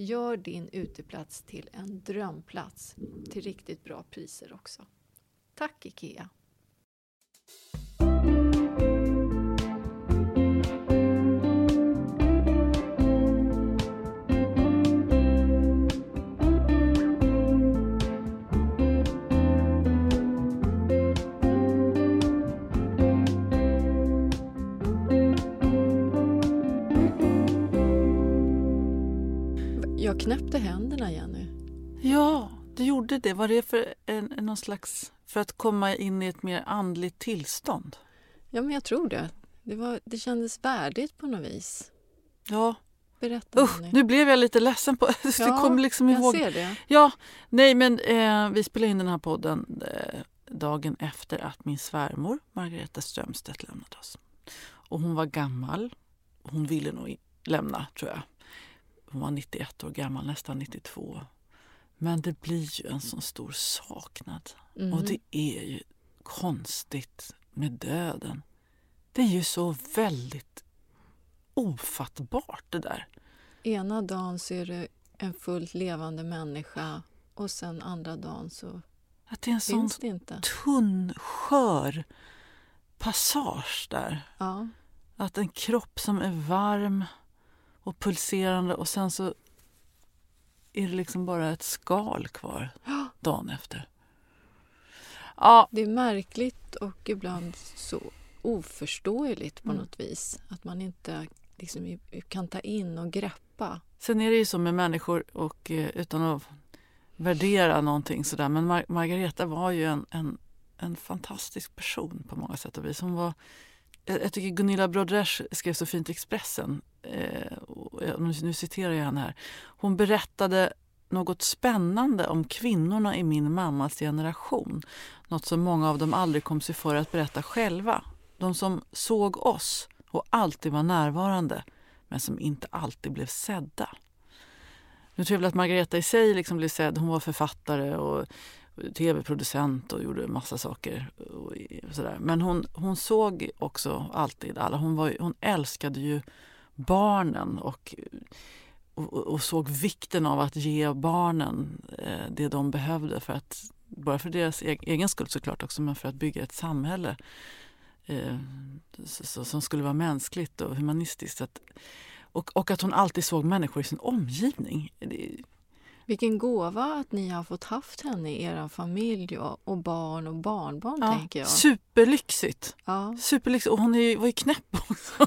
Gör din uteplats till en drömplats till riktigt bra priser också. Tack IKEA! Knäppte händerna, Jenny. Ja, du gjorde det. Var det för en, någon slags... För att komma in i ett mer andligt tillstånd? Ja, men jag tror det. Det, var, det kändes värdigt på något vis. Ja. Berätta, Usch, nu blev jag lite ledsen. på ja, det. kom liksom ihåg. jag ser det. Ja, nej men eh, vi spelade in den här podden eh, dagen efter att min svärmor Margareta Strömstedt lämnade oss. Och hon var gammal. Hon ville nog lämna, tror jag. Hon var 91 år gammal, nästan 92. Men det blir ju en sån stor saknad. Mm. Och det är ju konstigt med döden. Det är ju så väldigt ofattbart det där. Ena dagen så är det en fullt levande människa och sen andra dagen så att det är en sån tunn, skör passage där. Ja. Att en kropp som är varm och pulserande och sen så är det liksom bara ett skal kvar dagen efter. Ja. Det är märkligt och ibland så oförståeligt på mm. något vis. Att man inte liksom kan ta in och greppa. Sen är det ju så med människor, och eh, utan att värdera någonting sådär, men Mar Margareta var ju en, en, en fantastisk person på många sätt och vis. Hon var jag tycker Gunilla Brodrej skrev så fint i Expressen, eh, nu citerar jag henne här. Hon berättade något spännande om kvinnorna i min mammas generation. Något som många av dem aldrig kom sig för att berätta själva. De som såg oss och alltid var närvarande men som inte alltid blev sedda. Nu tror jag väl att Margareta i sig liksom blev sedd. Hon var författare och tv-producent och gjorde massa saker. Och, sådär. Men hon, hon såg också alltid alla. Hon, var, hon älskade ju barnen och, och, och såg vikten av att ge barnen eh, det de behövde för att bara för deras e-, egen skull såklart också, men för att bygga ett samhälle eh, så, som skulle vara mänskligt och humanistiskt. Att, och, och, att hon alltid såg människor i sin omgivning. Det, vilken gåva att ni har fått haft henne i er familj och, och barn och barnbarn, Ja, tänker jag. superlyxigt. Ja. Superlyxigt. Och hon är, var ju knäpp också.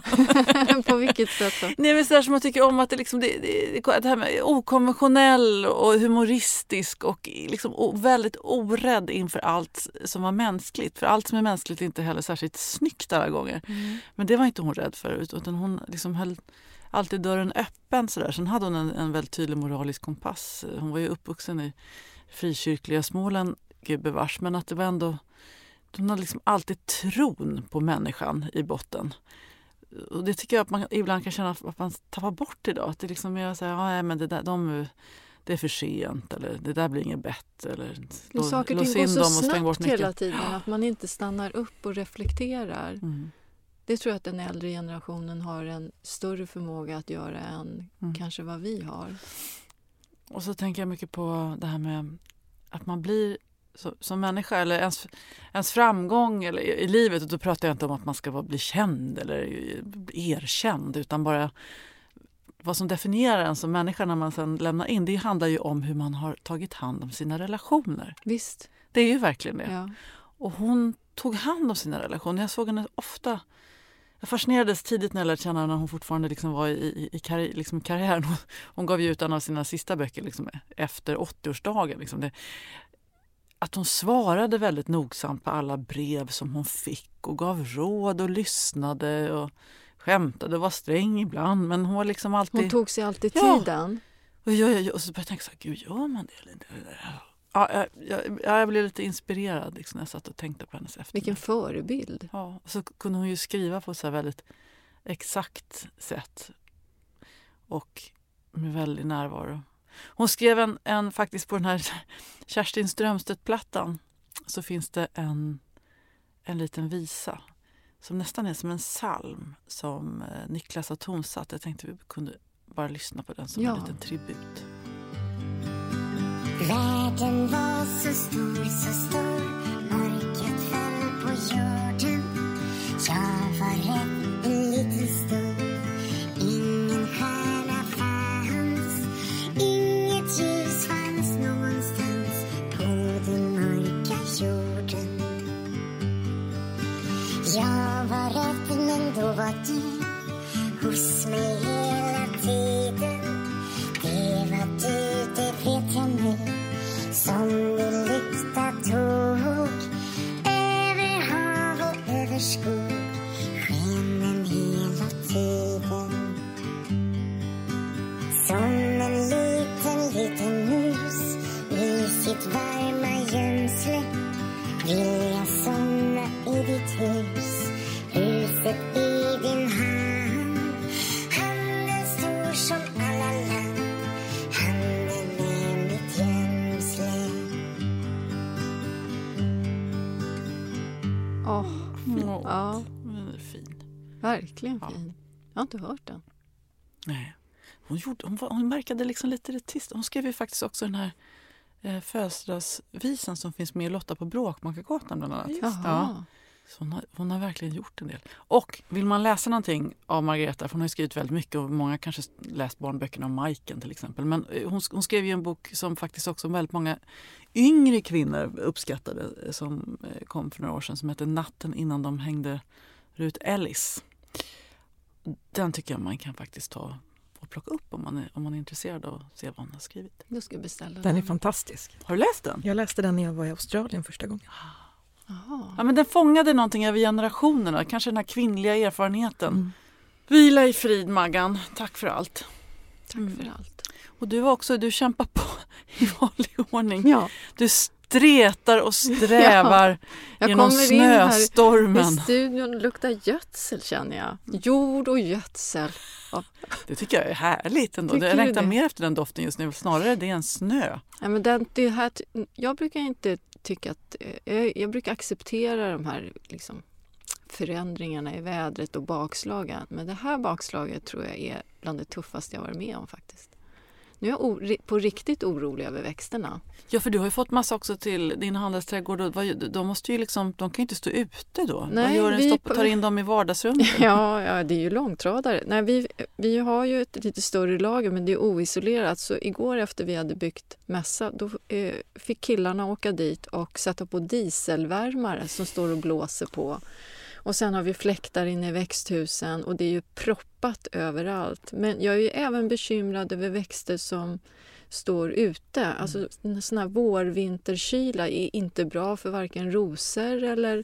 På vilket sätt då? Nej, men så där som man tycker om att det, liksom, det, det, det här med okonventionell och humoristisk och liksom o, väldigt orädd inför allt som var mänskligt. För allt som är mänskligt är inte heller särskilt snyggt alla gånger. Men det var inte hon rädd för utan hon liksom höll alltid dörren öppen. Så där. Sen hade hon en, en väldigt tydlig moralisk kompass. Hon var ju uppvuxen i frikyrkliga Småland, gubevars, men att det var ändå hon hade liksom alltid tron på människan i botten. Och det tycker jag att man ibland kan känna att man tappar bort idag. Att det liksom är så här, ja, nej, men det, där, de, det är för sent eller det där blir inget bättre. Eller, Men saker och ting går in så snabbt hela tiden att man inte stannar upp och reflekterar. Mm. Det tror jag att den äldre generationen har en större förmåga att göra än Mm. kanske vad vi har. Och så tänker jag mycket på det här med att man blir så, som människa eller ens, ens framgång eller, i, i livet. Och då pratar jag inte om att man ska vara, bli känd eller erkänd utan bara vad som definierar en som människa när man sen lämnar in. Det handlar ju om hur man har tagit hand om sina relationer. Visst. Det är ju verkligen det. Ja. Och hon tog hand om sina relationer. Jag såg henne ofta. Jag fascinerades tidigt när jag lärde känna när hon fortfarande liksom var i, i, i, karri, liksom karriären. Hon, hon gav ju ut en av sina sista böcker liksom, efter 80-årsdagen. Liksom. Det, att hon svarade väldigt nogsamt på alla brev som hon fick och gav råd och lyssnade och skämtade och var sträng ibland. Men hon var liksom alltid... Hon tog sig alltid Ja. tiden. Och, jag, jag, och så började jag tänka så här, gud gör man det eller inte? Ja, jag, jag, jag blev lite inspirerad liksom, när jag satt och tänkte på hennes eftermäle. Vilken förebild. Ja, och så kunde hon ju skriva på ett så väldigt exakt sätt och med väldig närvaro. Hon skrev en, en faktiskt på den här Kerstin Strömstedt-plattan så finns det en, en liten visa som nästan är som en psalm som eh, Niklas har tonsatt. Jag tänkte vi kunde bara lyssna på den som Ja. en liten tribut. Världen var så stor, så stor. Mörkret föll på jorden. Jag var rädd en liten stund Ingen stjärna fanns. Inget ljus fanns någonstans På den mörka jorden. Jag var rädd men då var du Hos mig. Och verkligen Ja. fin. Jag har inte hört den. Nej. Hon, gjorde, hon, var, hon märkade liksom lite det tyst. Hon skrev ju faktiskt också den här eh, födelsedagsvisan som finns med i Lotta på Bråkmakargatan bland annat. Ja. Hon, har, hon har verkligen gjort en del. Och vill man läsa någonting av Margareta, för hon har skrivit väldigt mycket och många kanske läst barnböckerna om Majken till exempel. Men eh, hon, hon skrev ju en bok som faktiskt också väldigt många yngre kvinnor uppskattade eh, som eh, kom för några år sedan som heter Natten innan de hängde Rut Ellis. Den tycker jag man kan faktiskt ta och plocka upp om man är, om man är intresserad av att se vad hon har skrivit. Jag ska beställa Den är den. fantastisk. Har du läst den? Jag läste den när jag var i Australien första gången. Ja, men den fångade någonting över generationerna, kanske den här kvinnliga erfarenheten. Mm. Vila i frid Maggan, tack för allt. Tack Mm. för allt. Och du också, du kämpar på i vanlig ordning. Ja, Du stretar och strävar jag genom kommer in här i snöstormen. studion och luktar gödsel känner jag. Jord och gödsel. Det tycker jag är härligt ändå. Tycker Jag längtar mer efter den doften just nu. Snarare det än snö. Ja, men den, det här, jag brukar inte tycka att... eh, Jag, jag brukar acceptera de här liksom, förändringarna i vädret och bakslagen. Men det här bakslaget tror jag är bland det tuffaste jag varit med om faktiskt. Nu är jag på riktigt orolig över växterna. Ja, för du har ju fått massa också till din handelsträdgård. och vad- De, måste ju liksom, de kan ju inte stå ute då. vad Nej, gör en? vi- tar in dem i vardagsrummet? Ja, ja det är ju långtradare. Nej, vi, vi har ju ett lite större lager men det är oisolerat så igår efter vi hade byggt mässa då eh, fick killarna åka dit och sätta på dieselvärmare som står och blåser på. Och sen har vi fläktar inne i växthusen och det är ju proppat överallt. Men jag är ju även bekymrad över växter som står ute. Alltså en sån här vår-vinterkyla är inte bra för varken rosor eller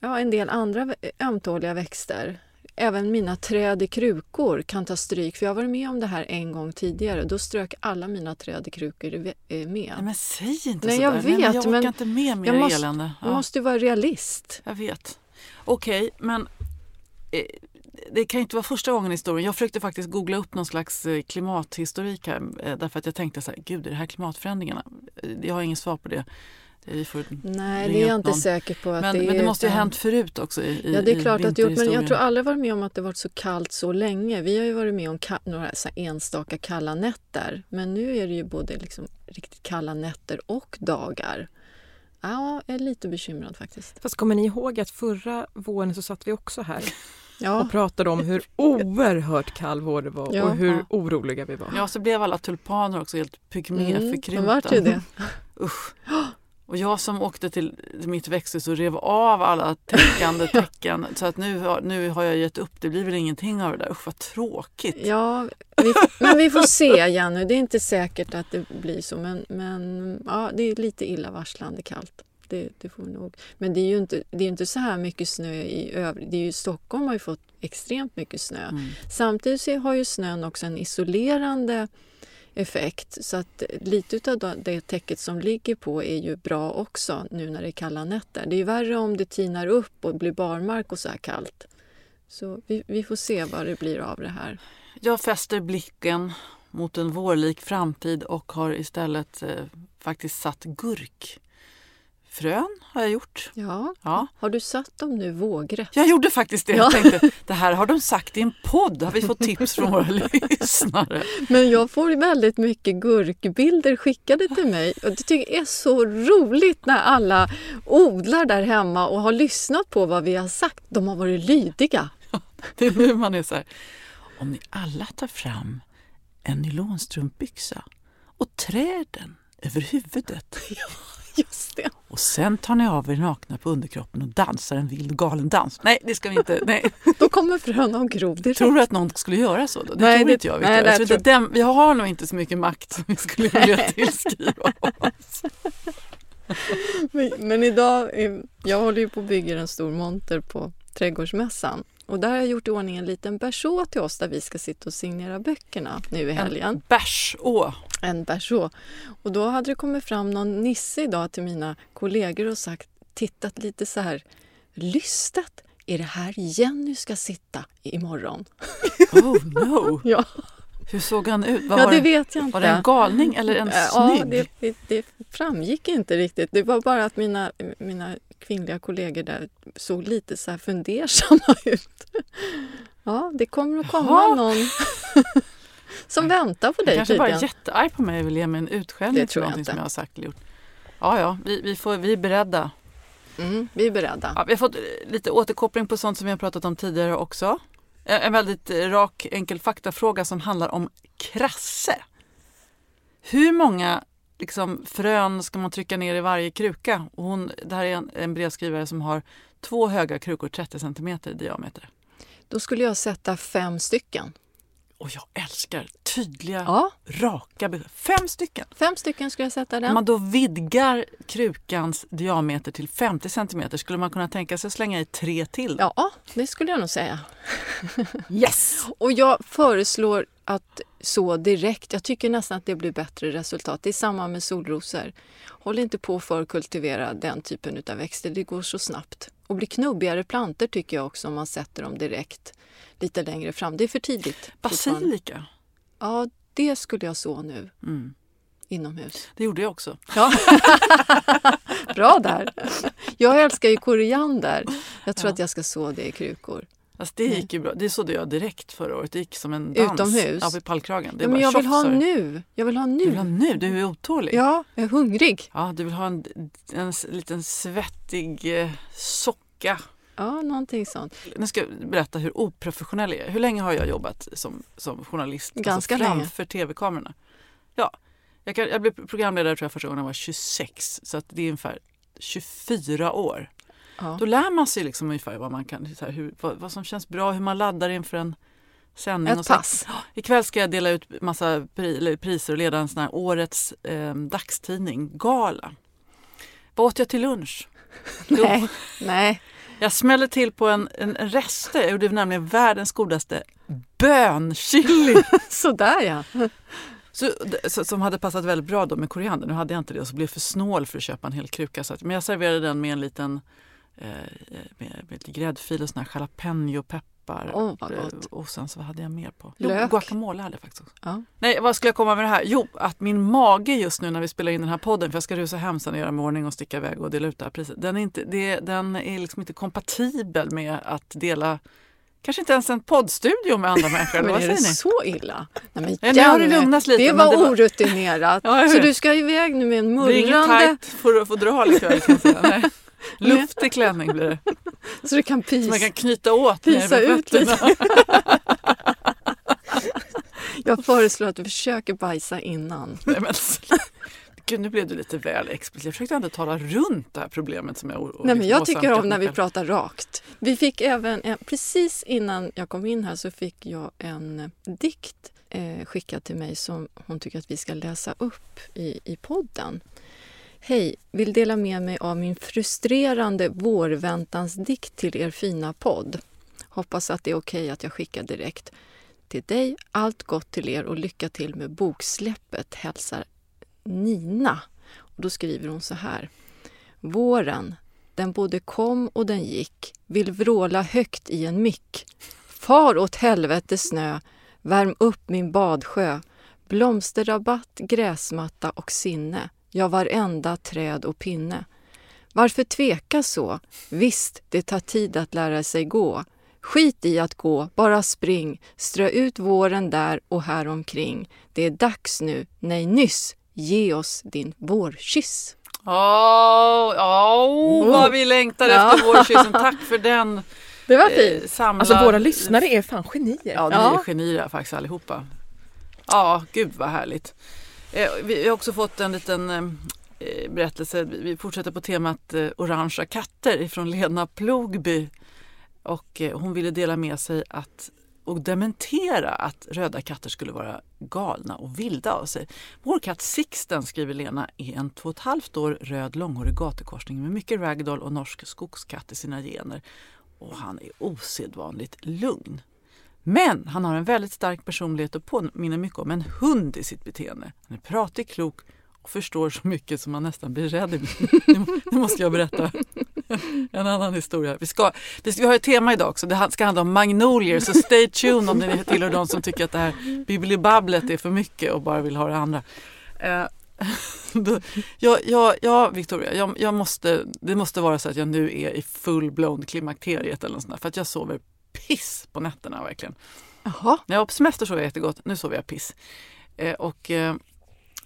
ja, en del andra ömtåliga växter. Även mina träd i krukor kan ta stryk. För jag har varit med om det här en gång tidigare. Då strök alla mina träd i krukor eh, med. Nej, men säg inte Nej, sådär. jag Nej, men vet, jag orkar men inte med mer jag måste- elände. Ja, måste vara realist. Jag vet. Okej, men eh, det kan ju inte vara första gången i historien. Jag försökte faktiskt googla upp någon slags eh, klimathistorik här eh, därför att jag tänkte så här, gud är det här klimatförändringarna? Jag har inget svar på det. Nej, det är jag inte någon. säker på att Men, det men det måste ju ha hänt förut också i, i Ja, det är klart att det gjort, men jag tror aldrig varit med om att det varit så kallt så länge. Vi har ju varit med om några enstaka kalla nätter, men nu är det ju både liksom riktigt kalla nätter och dagar. Ja, jag är lite bekymrad faktiskt. Fast kommer ni ihåg att förra våren så satt vi också här Ja, och pratade om hur oerhört kall vår det var Ja. och hur Ja. oroliga vi var. Ja, så blev alla tulpaner också helt mm, pygméförkrympta. de vart ju det. Usch. Och jag som åkte till mitt växthus och rev av alla täckande tecken så att nu, nu har jag gett upp. Det blir väl ingenting av det där. Usch vad tråkigt. Ja, vi, men vi får se Jenny. Det är inte säkert att det blir så, men, men ja, det är lite illavarslande kallt. Det, det får nog. Men det är ju inte, det är inte så här mycket snö i övrigt. Det är ju, Stockholm har ju fått extremt mycket snö. Mm. Samtidigt har ju snön också en isolerande effekt. Så att lite av det täcket som ligger på är ju bra också nu när det är kalla nätter. Det är ju värre om det tinar upp och blir barmark och så här kallt. Så vi, vi får se vad det blir av det här. Jag fäster blicken mot en vårlik framtid och har istället eh, faktiskt satt gurk gurkfrön. Har jag gjort. Ja. Ja. Har du satt dem nu vågrätt? Jag gjorde faktiskt det. Ja. Jag tänkte, det här har de sagt i en podd. Har vi fått tips från våra lyssnare? Men jag får väldigt mycket gurkbilder skickade till mig och det tycker jag är så roligt när alla odlar där hemma och har lyssnat på vad vi har sagt. De har varit lydiga. Det är nu man är så här. Om ni alla tar fram en nylonstrumpbyxa och trär den över huvudet Just det. Och sen tar ni av er nakna på underkroppen och dansar en vild och galen dans. Nej, det ska vi inte. Nej. Då kommer fröna och gro direkt. Tror du att någon skulle göra så? Då? Det Nej, tror det- inte jag. nej, jag tror tror- inte den, vi har nog inte så mycket makt som vi skulle vilja tillskriva oss. Men, men idag, eh, jag håller ju på att bygga en stor monter på Trädgårdsmässan. Och där har jag gjort i ordning en liten berså till oss där vi ska sitta och signera böckerna nu i helgen. En bärså. En berså. Och då hade det kommit fram någon nisse idag till mina kollegor och sagt, tittat lite så här lystet. Är det här Jenny ska sitta imorgon? Oh no! Ja, Hur såg han ut? Vad ja var, det vet jag inte. var det en galning eller en Ja, snygg? det, det, det framgick inte riktigt. Det var bara att mina, mina kvinnliga kollegor där såg lite så här fundersamma ut. Ja, det kommer att komma Jaha. någon som väntar på dig kanske bara är tydligen. jättearg på mig och vill ge mig en utskällning för jag någonting inte. som jag har sagt eller gjort. Ja, ja, vi, vi, får, vi är beredda. Mm, vi är beredda. Ja, vi har fått lite återkoppling på sånt som vi har pratat om tidigare också. En väldigt rak, enkel faktafråga som handlar om krasse. Hur många liksom, frön ska man trycka ner i varje kruka? Och hon, det här är en, en brevskrivare som har två höga krukor, 30 cm i diameter. Då skulle jag sätta fem stycken. Och jag älskar tydliga, Ja, raka besked. Fem stycken! fem stycken skulle jag sätta Om den. man då vidgar krukans diameter till 50 cm skulle man kunna tänka sig att slänga i tre till? Ja, det skulle jag nog säga. Yes! Och jag föreslår att så direkt. Jag tycker nästan att det blir bättre resultat. Det är samma med solrosor. Håll inte på för att kultivera den typen av växter. Det går så snabbt. Och blir knubbigare planter tycker jag också om man sätter dem direkt lite längre fram. Det är för tidigt. Basilika. Ja, det skulle jag så nu Mm. inomhus. Det gjorde jag också. Ja. Bra där! Jag älskar ju koriander. Jag tror Ja. att jag ska så det i krukor. Alltså det gick ju bra. Det sådde jag direkt förra året. Det gick som en dans. Utomhus? Ja, vid pallkragen. Det Ja, men jag vill tjoff, ha nu. Jag vill ha Du vill ha nu. nu? Du är otålig. Ja, jag är hungrig. Ja, du vill ha en, en liten svettig eh, socka. Ja, någonting sånt. Nu ska jag berätta hur oprofessionell jag är. Hur länge har jag jobbat som, som journalist? Ganska alltså länge. framför tv-kamerorna. Ja, jag, kan, jag blev programledare tror jag första gången jag var 26. Så att det är ungefär 24 år. Ja. Då lär man sig liksom ungefär vad, man kan, här, hur, vad, vad som känns bra, hur man laddar inför en sändning. Ett och så. pass. Ikväll ska jag dela ut massa pri, priser och leda en sån här årets eh, dagstidning, gala. Vad åt jag till lunch? Jo, Nej, nej. jag smällde till på en, en, rester. Jag gjorde nämligen världens godaste bönchili. Sådär ja. Så, så, som hade passat väldigt bra då med koriander. Nu hade jag inte det och så blev jag för snål för att köpa en hel kruka. Så att, men jag serverade den med en liten eh, med, med lite gräddfil och såna här jalapeno-peppar. Åh, vad Eh. Och sen så vad hade jag mer på? Jo, Lök. guacamole hade jag faktiskt också. Ja. Nej, vad skulle jag komma med det här? Jo, att min mage just nu när vi spelar in den här podden, för jag ska rusa hem sen och göra mig ordning och sticka iväg och dela ut det här priset. Den är, inte, det, den är liksom inte kompatibel med att dela, kanske inte ens en poddstudio med andra människor. Men vad är säger det ni? så illa? Nej, men Ja, nu har det lugnats lite, Det var det var- orutinerat. Ja, jag så du ska iväg nu med en Det är inget mullrande tajt för att få dra ikväll kan jag säga. Nej. Luftig klänning blir det. så du kan Så man kan knyta åt vid ut lite. Jag föreslår att du försöker bajsa innan. Nej, men, Gud, nu blev du lite väl explicit. Jag försökte ändå tala runt det här problemet som jag Nej, men liksom jag tycker om när vi pratar rakt. Vi fick även, en, precis innan jag kom in här så fick jag en dikt eh, skickad till mig som hon tycker att vi ska läsa upp i, i podden. Hej, vill dela med mig av min frustrerande vårväntansdikt till er fina podd. Hoppas att det är okej att jag skickar direkt. Till dig, allt gott till er och lycka till med boksläppet, hälsar Nina. Och då skriver hon så här. Våren, den både kom och den gick, vill vråla högt i en mick. Far åt helvete snö, värm upp min badsjö. Blomsterrabatt, gräsmatta och sinne, ja varenda träd och pinne. Varför tveka så? Visst, det tar tid att lära sig gå. Skit i att gå, bara spring, strö ut våren där och här omkring. Det är dags nu, nej nyss, ge oss din vårkyss. Åh, åh, vad vi längtar Ja. efter vårkyssen. Tack för den. Det var eh, samla... Alltså våra lyssnare är fan genier. Ja, ni Ja. är genier faktiskt allihopa. Ja, gud vad härligt. Eh, vi har också fått en liten eh, eh, berättelse. Vi fortsätter på temat orangea katter från Lena Plogby. Och hon ville dela med sig att och dementera att röda katter skulle vara galna och vilda av sig. Vår katt Sixten, skriver Lena, är en två och ett halvt år röd långhårig gatukorsning med mycket ragdoll och norsk skogskatt i sina gener. Och han är osedvanligt lugn. Men han har en väldigt stark personlighet och påminner mycket om en hund i sitt beteende. Han är pratig, klok och förstår så mycket som man nästan blir rädd. Nu, nu måste jag berätta en annan historia. Vi, ska, vi, ska, vi har ett tema idag också. Det ska handla om magnolier, så stay tuned om ni tillhör de som tycker att det här bibbelibabblet är för mycket och bara vill ha det andra. Eh, ja, ja, ja, Victoria, jag, jag måste, det måste vara så att jag nu är i full-blown klimakteriet eller något sånt där, för att jag sover piss på nätterna verkligen. Jaha, När jag var på semester sov jag jättegott, nu sover jag piss. Eh, och eh,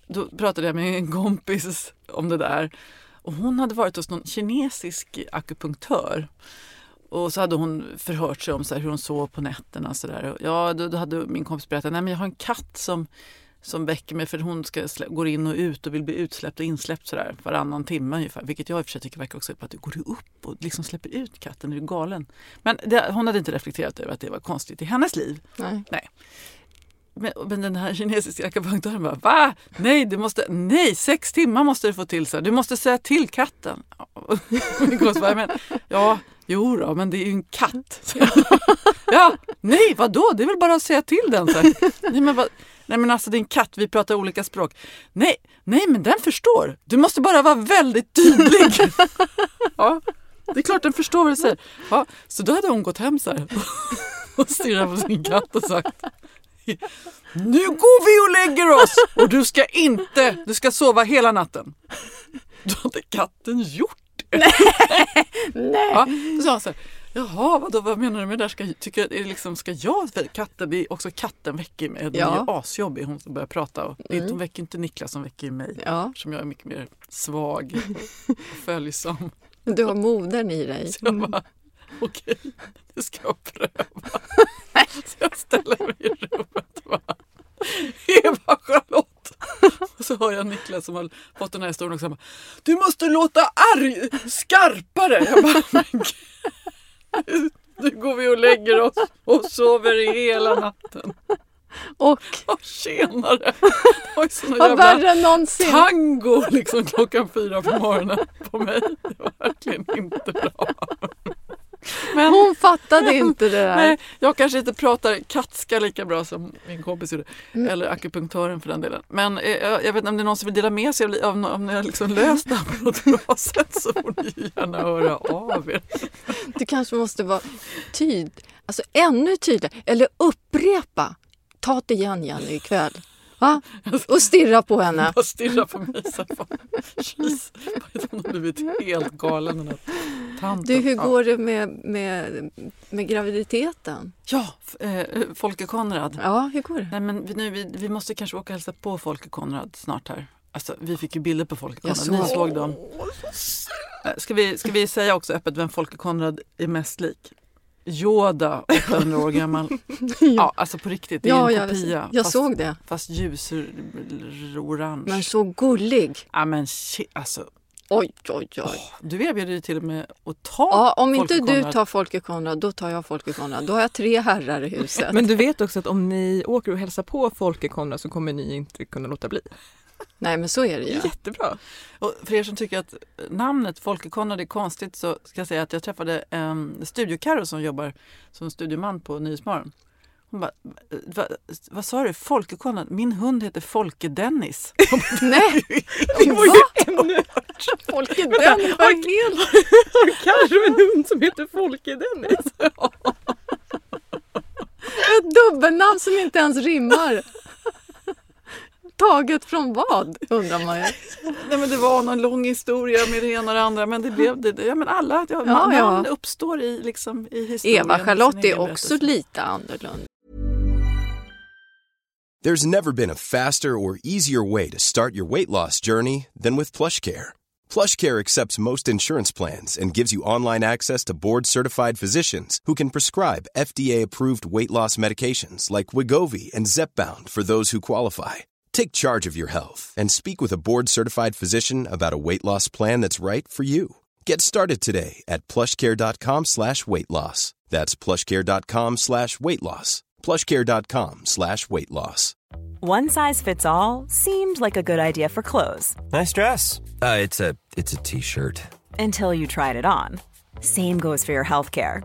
då pratade jag med en kompis om det där. Och hon hade varit hos någon kinesisk akupunktör. Och så hade hon förhört sig om så här, hur hon sov på nätterna. Så där. Och Ja, då, då hade min kompis berättat att jag har en katt som, som väcker mig för hon ska går in och ut och vill bli utsläppt och insläppt så där, varannan timme ungefär. Vilket jag i och för sig tycker verkar också på att du går du upp och liksom släpper ut katten, är du galen? Men det, hon hade inte reflekterat över att det var konstigt i hennes liv. nej. Men, men den här kinesiska akupunktören bara, va? Nej, du måste, nej, sex timmar måste du få till så. Du måste säga till katten. Bara, men, ja, jo då, men det är ju en katt. ja, nej, vadå? Det är väl bara att säga till den. Så här. nej, men, vad, nej, men alltså en katt, vi pratar olika språk. Nej, nej, men den förstår. Du måste bara vara väldigt tydlig. ja, det är klart den förstår vad du säger. Ja, så då hade hon gått hem så här och stirrat på sin katt och sagt nu går vi och lägger oss och du ska inte, du ska sova hela natten. Då hade katten gjort det. Nej. Ja, då sa han så här, Jaha, vadå, vad menar du med det där? Ska, tycker, är det liksom, ska jag, katten, det är också katten väcker mig. Hon Ja. är asjobbig hon som börjar prata. Och, det är inte- Mm. Hon väcker inte Niklas, som väcker mig. Ja, Som jag är mycket mer svag och följsam. du har modern i dig. Så jag bara, okej, det ska jag pröva. Så jag ställer mig i rummet och bara, Eva Charlotte. Och så hör jag Niklas som har fått den här historien han bara, Du måste låta arg, skarpare. Jag bara, men gud. Nu går vi och lägger oss och sover hela natten. Och Och tjenare! Det var ju sån vad jävla värre än någonsin. tango liksom klockan fyra på morgonen på mig. Det var verkligen inte bra. Men Hon fattade inte det där. nej, jag kanske inte pratar katska lika bra som min kompis gjorde. Mm. Eller akupunktören för den delen. Men eh, jag vet inte om det är någon som vill dela med sig av, av om ni har liksom löst det här på något bra sätt så får ni gärna höra av er. Du kanske måste vara tydlig, alltså ännu tydligare, eller upprepa. Ta det igen Jenny ikväll. Va? Och stirra på henne. Bara stirra på mig så här. bara, Jeez, hon har blivit helt galen den här tanten. Du, hur går det med, med, med graviditeten? Ja, eh, Folke Konrad. Ja, hur går det? Nej, men vi, nu, vi, vi måste kanske åka och hälsa på Folke Konrad snart här. Alltså, vi fick ju bilder på Folke Konrad. Ni såg. såg dem. Eh, Ska vi, ska vi säga också öppet vem Folke Konrad är mest lik? Yoda, 800 år gammal. Ja, alltså på riktigt. Det är Ja, en jag, kopia. jag fast, såg det. Fast ljusorange. Men så gullig. Ja, men shit, alltså. Oj, oj, oj. Du erbjuder dig till och med att ta Ja, om inte du tar Folke Konrad, då tar jag Folke Konrad. Då har jag tre herrar i huset. Men du vet också att om ni åker och hälsar på Folke Konrad så kommer ni inte kunna låta bli. Nej, men så är det ju. Jättebra. Och för er som tycker att namnet Folke Konrad är konstigt så ska jag säga att jag träffade en studiokaro som jobbar som studioman på Nyhetsmorgon. Hon bara, va, vad sa du? Folke Konrad? Min hund heter Folke Dennis. Nej, Det var ju ännu Folke den var helt... Har Carro en hund som heter Folke Dennis? Ett dubbelnamn som inte ens rimmar. Taget från vad, undrar man ju. Nej, men det var någon lång historia med det ena och det andra men det blev det. Ja, men alla ja, Ja, ja. uppstår i, liksom, i historien. Eva-Charlotte är också lite annorlunda. There's never been a faster or easier way to start your weight loss journey than with PlushCare. PlushCare accepts most insurance plans and gives you online access to board-certified physicians who can prescribe FDA-approved weight loss medications like Wigovi and Zepbound for those who qualify. Take charge of your health and speak with a board-certified physician about a weight loss plan that's right for you. Get started today at plushcare.com slash weight loss. That's plushcare.com slash weight loss. plushcare.com slash weight loss. One size fits all seemed like a good idea for clothes Nice dress. Uh, it's a it's a t-shirt. until you tried it on. Same goes for your healthcare.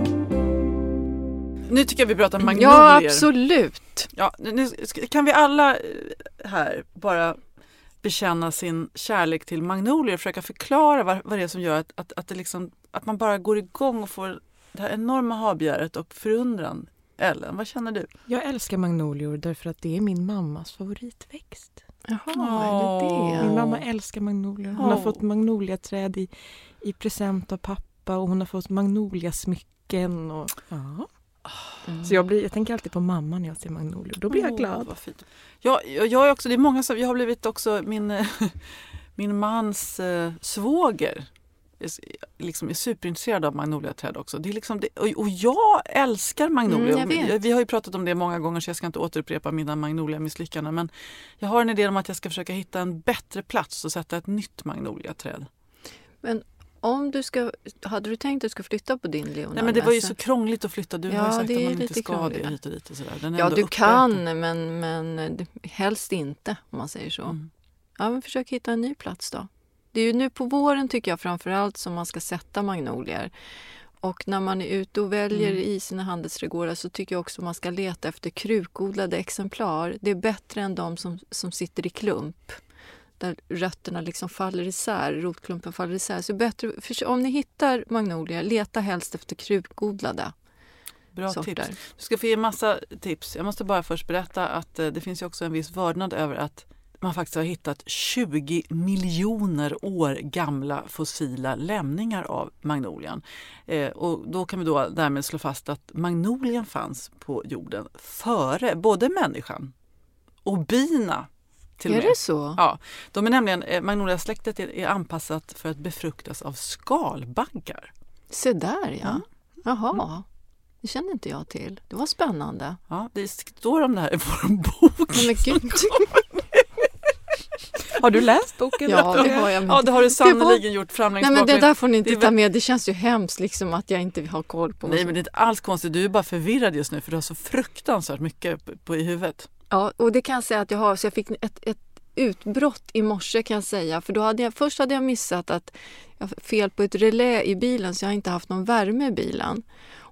Nu tycker jag vi pratar magnolier. Ja, absolut. Ja, nu kan vi alla eh, här bara bekänna sin kärlek till magnolier och försöka förklara vad, vad det är som gör att, att, att, det liksom, att man bara går igång och får det här enorma habegäret och förundran. Ellen, vad känner du? Jag älskar magnolior därför att det är min mammas favoritväxt. Jaha, Åh. är det Min det? mamma älskar magnolior. Hon har Åh. fått magnoliaträd i, i present av pappa och hon har fått magnoliasmycken. Och, ja. Så jag, blir, jag tänker alltid på mamma när jag ser magnolior. Då blir jag glad. vad fint. Ja, jag, jag är också, det är många som, jag har blivit också min, min mans eh, svåger liksom är superintresserad av magnoliaträd också. Det är liksom det, och, jag älskar magnolior. Mm, jag vet. Vi har ju pratat om det många gånger så jag ska inte återupprepa mina magnolia-misslyckanden. Men jag har en idé om att jag ska försöka hitta en bättre plats och sätta ett nytt magnoliaträd. Om du ska, hade du tänkt att du ska flytta på din Leonard Nej men det var ju så krångligt att flytta. Du Ja, har ju sagt det att man inte ska det hit och dit och sådär. Den är Ja, du kan, men, men helst inte om man säger så. Mm. Ja, men försök hitta en ny plats då. Det är ju nu på våren tycker jag framför allt som man ska sätta magnolier. Och när man är ute och väljer Mm. i sina handelsträdgårdar så tycker jag också man ska leta efter krukodlade exemplar. Det är bättre än de som, som sitter i klump. Där rötterna liksom faller isär, rotklumpen faller isär. Så bättre, för om ni hittar magnolier, leta helst efter krukodlade Bra sorter. tips. Du ska få ge massa tips. Jag måste bara först berätta att eh, det finns ju också en viss vördnad över att man faktiskt har hittat 20 miljoner år gamla fossila lämningar av magnolian. Eh, och då kan vi då därmed slå fast att magnolien fanns på jorden före både människan och bina. Till Är med. det så? Ja, de är nämligen, eh, magnoliasläktet är, är anpassat för att befruktas av skalbaggar. Se där ja. Mm. Jaha, det kände inte jag till. Det var spännande. Ja, det står om det här i vår bok. Men gud. Har du läst boken? Ja, det har jag. Ja, det har du sannerligen gjort fram Nej men det där får ni inte ta med. Det känns ju hemskt liksom att jag inte har koll på Nej, men det är inte alls konstigt. Du är bara förvirrad just nu för du har så fruktansvärt mycket på, på i huvudet. Ja, och det kan jag säga att jag har. Så jag fick ett, ett utbrott i morse kan jag säga. För då hade jag, först hade jag missat att jag fel på ett relä i bilen så jag har inte haft någon värme i bilen.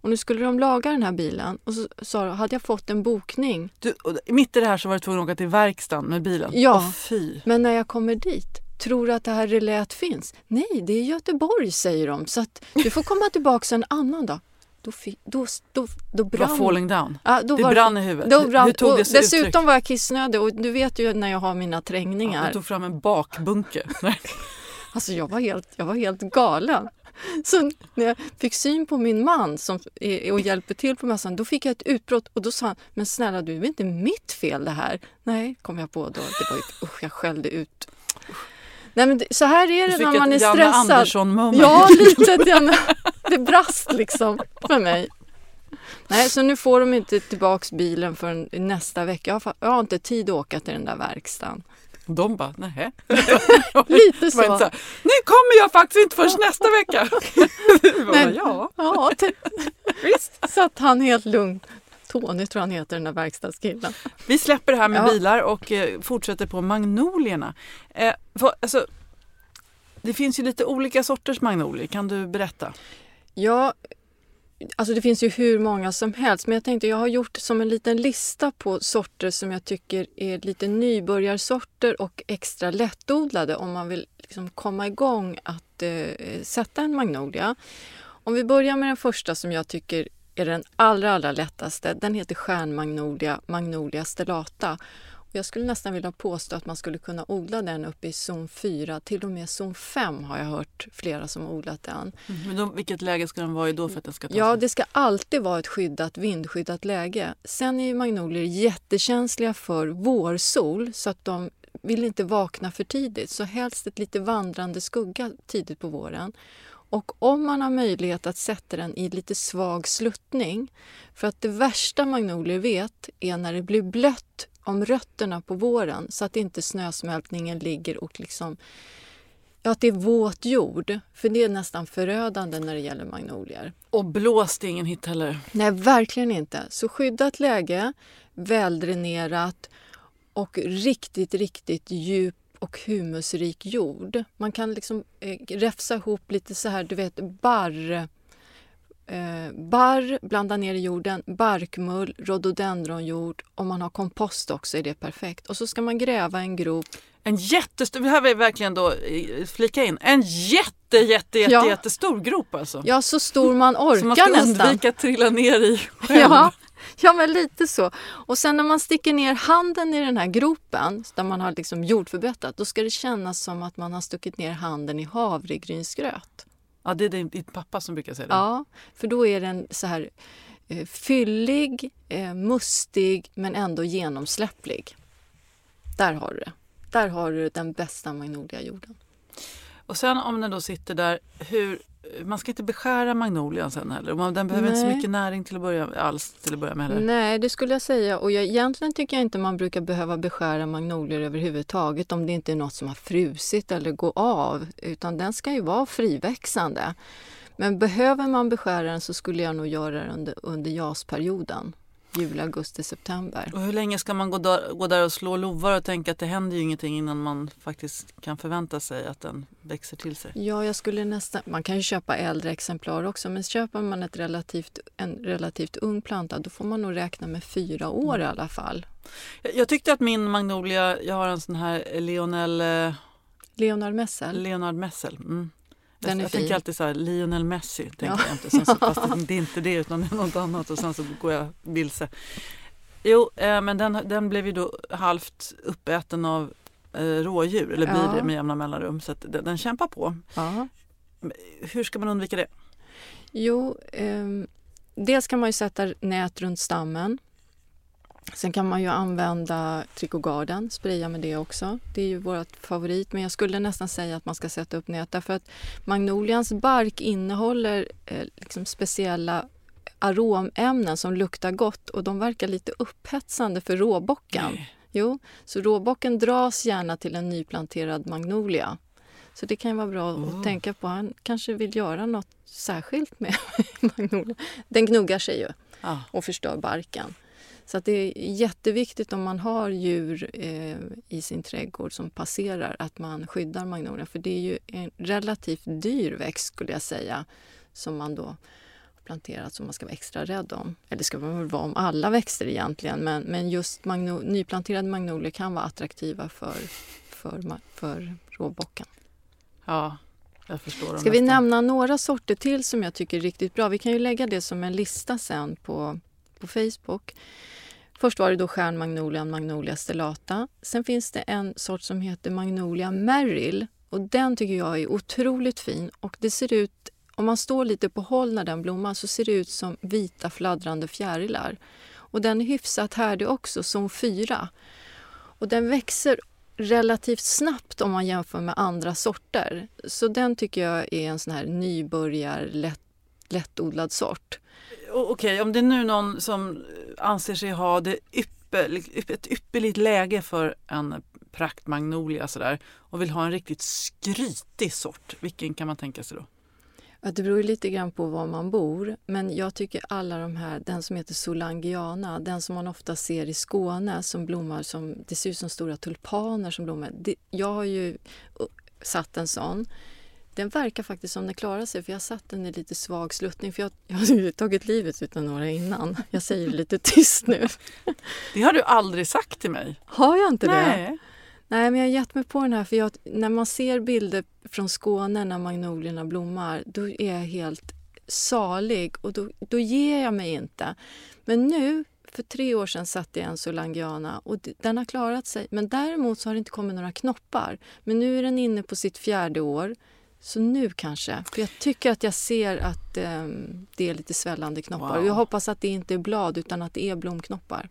Och nu skulle de laga den här bilen och så sa de, hade jag fått en bokning. Du, mitt i det här så var du tvungen att åka till verkstaden med bilen. Ja. Åh, fy. Men när jag kommer dit, tror du att det här reläet finns? Nej, det är Göteborg säger de. Så att du får komma tillbaka en annan dag. Då, fi- då, då, då Det var brann falling down. Ja, då Det var brann i huvudet. Då brann, Hur tog det sig dessutom uttryck? var jag kissnödig och du vet ju när jag har mina Ja, trängningar. du tog fram en bakbunke. Alltså jag var helt, jag var helt galen. Så när jag fick syn på min man som och hjälper till på mässan, då fick jag ett utbrott och då sa han, men snälla du, det är inte mitt fel det här. Nej, kom jag på då. Det var ju, usch, jag skällde ut. Nej, men så här är Du det fick när man är ett Janne stressad. Andersson moment. Ja, lite. Den, det brast liksom för mig. Nej, så nu får de inte tillbaks bilen förrän nästa vecka. Jag har, jag har inte tid att åka till den där verkstaden. De bara, nej. Lite så. så nu kommer jag faktiskt inte förrän nästa vecka. Bara, Nej. ja, Ja, typ. visst. satt han helt lugn. Tony tror han heter den där verkstadskillen. Vi släpper det här med Ja. bilar och eh, fortsätter på magnolierna. Eh, vad, alltså, det finns ju lite olika sorters magnolier. Kan du berätta? Ja, alltså det finns ju hur många som helst. Men jag tänkte jag har gjort som en liten lista på sorter som jag tycker är lite nybörjarsorter och extra lättodlade om man vill liksom komma igång att eh, sätta en magnolia. Om vi börjar med den första som jag tycker är den allra, allra lättaste. Den heter stjärnmagnolia, Magnolia stellata. Jag skulle nästan vilja påstå att man skulle kunna odla den uppe i zon 4, till och med zon 5 har jag hört flera som har odlat den. Men då, vilket läge ska den vara i då för att den ska ta Ja, sig? det ska alltid vara ett skyddat, vindskyddat läge. Sen är ju magnolier jättekänsliga för vårsol så att de vill inte vakna för tidigt. Så helst ett lite vandrande skugga tidigt på våren. Och om man har möjlighet att sätta den i lite svag sluttning. För att det värsta magnolier vet är när det blir blött om rötterna på våren så att inte snösmältningen ligger och liksom Ja, att det är våt jord. För det är nästan förödande när det gäller magnolier. Och blås det är ingen hit heller. Nej, verkligen inte. Så skyddat läge, väldränerat och riktigt, riktigt djup och humusrik jord. Man kan liksom eh, räfsa ihop lite så här, du vet, barr eh, barr, blanda ner i jorden, barkmull, rhododendronjord. Om man har kompost också är det perfekt. Och så ska man gräva en grop. En jättestor, här vill jag verkligen då eh, flika in, en jätte, jätte, jätte, Ja. jättestor grop alltså. Ja, så stor man Som man orkar ska nästan. undvika att trilla ner i själv. Ja, ja, men lite så. Och sen när man sticker ner handen i den här gropen där man har liksom jordförbättrat, då ska det kännas som att man har stuckit ner handen i havregrynsgröt. Ja, det är din, din pappa som brukar säga det. Ja, för då är den så här eh, fyllig, eh, mustig men ändå genomsläpplig. Där har du det. Där har du den bästa magnoliajorden. Och sen om den då sitter där, hur, man ska inte beskära magnolian sen heller. Man- Den behöver inte så Nej. mycket näring till att börja, alls till att börja med heller. Nej, det skulle jag säga. Och jag, egentligen tycker jag inte man brukar behöva beskära magnolier överhuvudtaget om det inte är något som har frusit eller går av. Utan den ska ju vara friväxande. Men behöver man beskära den så skulle jag nog göra det under, under jasperioden. Juli, augusti, september. Och hur länge ska man gå där, gå där och slå lovar och tänka att det händer ju ingenting innan man faktiskt kan förvänta sig att den växer till sig? Ja, jag skulle nästan... Man kan ju köpa äldre exemplar också men köper man ett relativt, en relativt ung planta då får man nog räkna med fyra år i alla fall. Jag, jag tyckte att min magnolia, jag har en sån här Lionel, eh, Leonard Messel. Leonard Messel. Mm. Den jag är jag tänker alltid så här, Lionel Messi, tänker Ja. jag inte. Sen så, fast det, är inte det utan det är något annat och sen så går jag vilse. Jo, eh, men den, den blev ju då halvt uppäten av eh, rådjur, eller blir Ja. det med jämna mellanrum. Så den, den kämpar på. Ja. Hur ska man undvika det? Jo, ehm, dels kan man ju sätta nät runt stammen. Sen kan man ju använda Tricogarden, spraya med det också. Det är ju vårt favorit, men jag skulle nästan säga att man ska sätta upp nät därför att magnolians bark innehåller eh, liksom speciella aromämnen som luktar gott och de verkar lite upphetsande för råbocken. Nej. Jo, så råbocken dras gärna till en nyplanterad magnolia. Så det kan vara bra Oh. att tänka på. Han kanske vill göra något särskilt med magnolia. Den gnuggar sig ju Ja. och förstör barken. Så att det är jätteviktigt om man har djur eh, i sin trädgård som passerar att man skyddar magnolian. För det är ju en relativt dyr växt skulle jag säga som man då har planterat som man ska vara extra rädd om. Eller ska man väl vara om alla växter egentligen men, men just magno, nyplanterade magnolier kan vara attraktiva för, för, för råbocken. ja, jag förstår. Ska vi nästan. nämna några sorter till som jag tycker är riktigt bra? Vi kan ju lägga det som en lista sen på, på Facebook. Först var det då stjärnmagnolian Magnolia stellata. Sen finns det en sort som heter Magnolia Merrill och den tycker jag är otroligt fin och det ser ut, om man står lite på håll när den blommar så ser det ut som vita fladdrande fjärilar. Och den är hyfsat härdig också, som fyra. Och den växer relativt snabbt om man jämför med andra sorter. Så den tycker jag är en sån här nybörjar, lätt, lättodlad sort. Okej, om det är nu någon som anser sig ha det ypper, ett ypperligt läge för en praktmagnolia sådär och vill ha en riktigt skrytig sort, vilken kan man tänka sig då? Ja, det beror lite grann på var man bor. Men jag tycker alla de här, den som heter Solangiana, den som man ofta ser i Skåne som blommar som, det ser ut som stora tulpaner som blommar. Det, jag har ju satt en sån. Den verkar faktiskt som den klarar sig för jag har satt den i lite svag sluttning för jag, jag har tagit livet utav några innan. Jag säger det lite tyst nu. Det har du aldrig sagt till mig. Har jag inte det? Nej. Nej, men jag har gett mig på den här för jag, när man ser bilder från Skåne när magnolierna blommar, då är jag helt salig och då, då ger jag mig inte. Men nu, för tre år sedan satte jag en Solangiana och den har klarat sig. Men däremot så har det inte kommit några knoppar. Men nu är den inne på sitt fjärde år. Så nu kanske. För jag tycker att jag ser att ehm, det är lite svällande knoppar. Wow. Jag hoppas att det inte är blad utan att det är blomknoppar.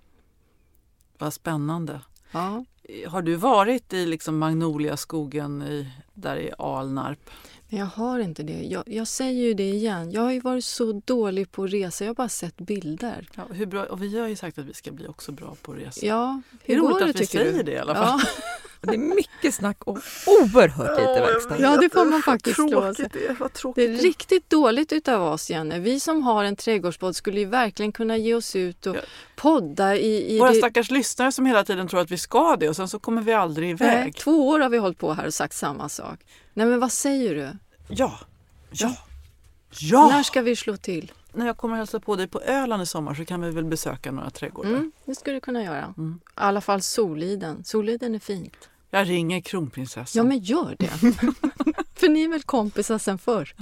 Vad spännande. Ja. Har du varit i liksom Magnoliaskogen i, där i Alnarp? Men jag har inte det. Jag, jag säger ju det igen. Jag har varit så dålig på att resa. Jag har bara sett bilder. Ja, hur bra, och vi har ju sagt att vi ska bli också bra på att resa. Ja, det är hur går roligt det att vi säger du? det i alla fall. Ja, Det är mycket snack och oerhört lite verkstad. ja, det får man faktiskt slå sig. Det Det är riktigt dåligt utav oss, Jenny. Vi som har en trädgårdspodd skulle ju verkligen kunna ge oss ut och Ja. podda i... i Våra det- stackars lyssnare som hela tiden tror att vi ska det och sen så kommer vi aldrig iväg. Nej, två år har vi hållit på här och sagt samma sak. Nej, men vad säger du? Ja, ja, ja! När ska vi slå till? När jag kommer hälsa på dig på Öland i sommar så kan vi väl besöka några trädgårdar. Mm, det skulle du kunna göra. Mm. I alla fall Soliden. Soliden är fint. Jag ringer kronprinsessan. Ja, men gör det. För ni är väl kompisar sen förr?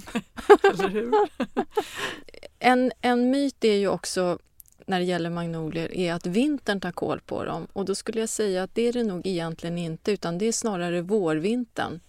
Eller hur? En, en myt är ju också när det gäller magnolier är att vintern tar koll på dem. Och då skulle jag säga att det är det nog egentligen inte utan det är snarare vårvintern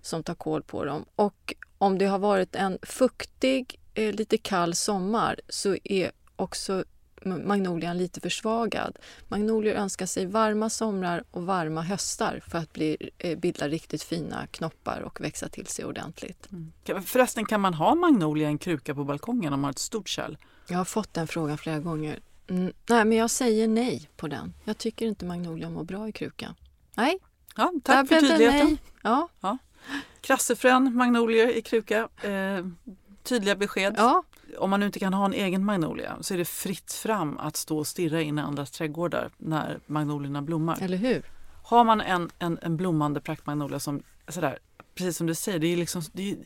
som tar koll på dem. Och om det har varit en fuktig, eh, lite kall sommar så är också ma- magnolian lite försvagad. Magnolier önskar sig varma somrar och varma höstar för att bli, eh, bilda riktigt fina knoppar och växa till sig ordentligt. Kan- Förresten, kan man ha magnolia i en kruka på balkongen om man har ett stort kärl? Jag har fått den frågan flera gånger. Mm, nej, men jag säger nej på den. Jag tycker inte magnolia mår bra i kruka. Nej, Ja, där tack för blev det tydligheten. nej. Ja, Krassefrön, magnolier i kruka. Eh, tydliga besked. ja. om man nu inte kan ha en egen magnolia så är det fritt fram att stå och stirra in i andras trädgårdar när magnolierna blommar. Eller hur? Har man en, en, en blommande praktmagnolia som sådär, precis som du säger, det är, liksom, det är,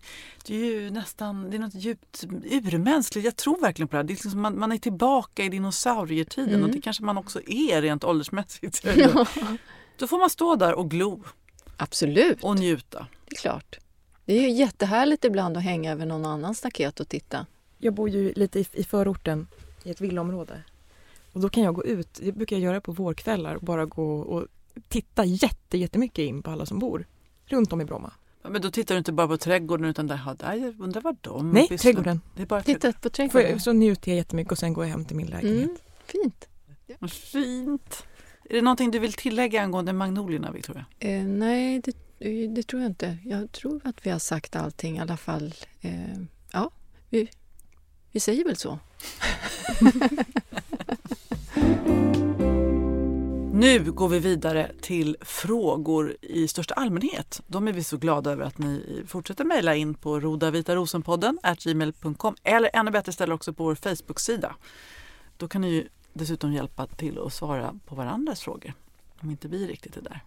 det är ju nästan det är något djupt urmänskligt. Jag tror verkligen på det här. Det är liksom, man, man är tillbaka i dinosaurietiden Mm. och det kanske man också är rent åldersmässigt. Ja. Då får man stå där och glo Absolut, och njuta. det är klart. Det är ju jättehärligt ibland att hänga över någon annans staket och titta. Jag bor ju lite i, i förorten i ett villaområde. Och då kan jag gå ut, det brukar jag göra på vårkvällar, och bara gå och titta jätte, jättemycket in på alla som bor runt om i Bromma. Men då tittar du inte bara på trädgården utan där, ja, där jag undrar vad de Nej, pysslar- trädgården. Det är bara trädgården. Titta på trädgården. jag, så njuter jag jättemycket och sen går jag hem till min lägenhet. Mm, fint. Vad Fint. Är det någonting du vill tillägga angående magnolierna, Victoria? Eh, nej, det, Eh, det tror jag inte. Jag tror att vi har sagt allting i alla fall. Eh, ja, vi, vi säger väl så. Nu går vi vidare till frågor i största allmänhet. De är vi så glada över att ni fortsätter mejla in på rodavitarosenpodden gmail.com eller ännu bättre ställa också på vår Facebook-sida. Då kan ni ju dessutom hjälpa till att svara på varandras frågor om inte vi riktigt är där.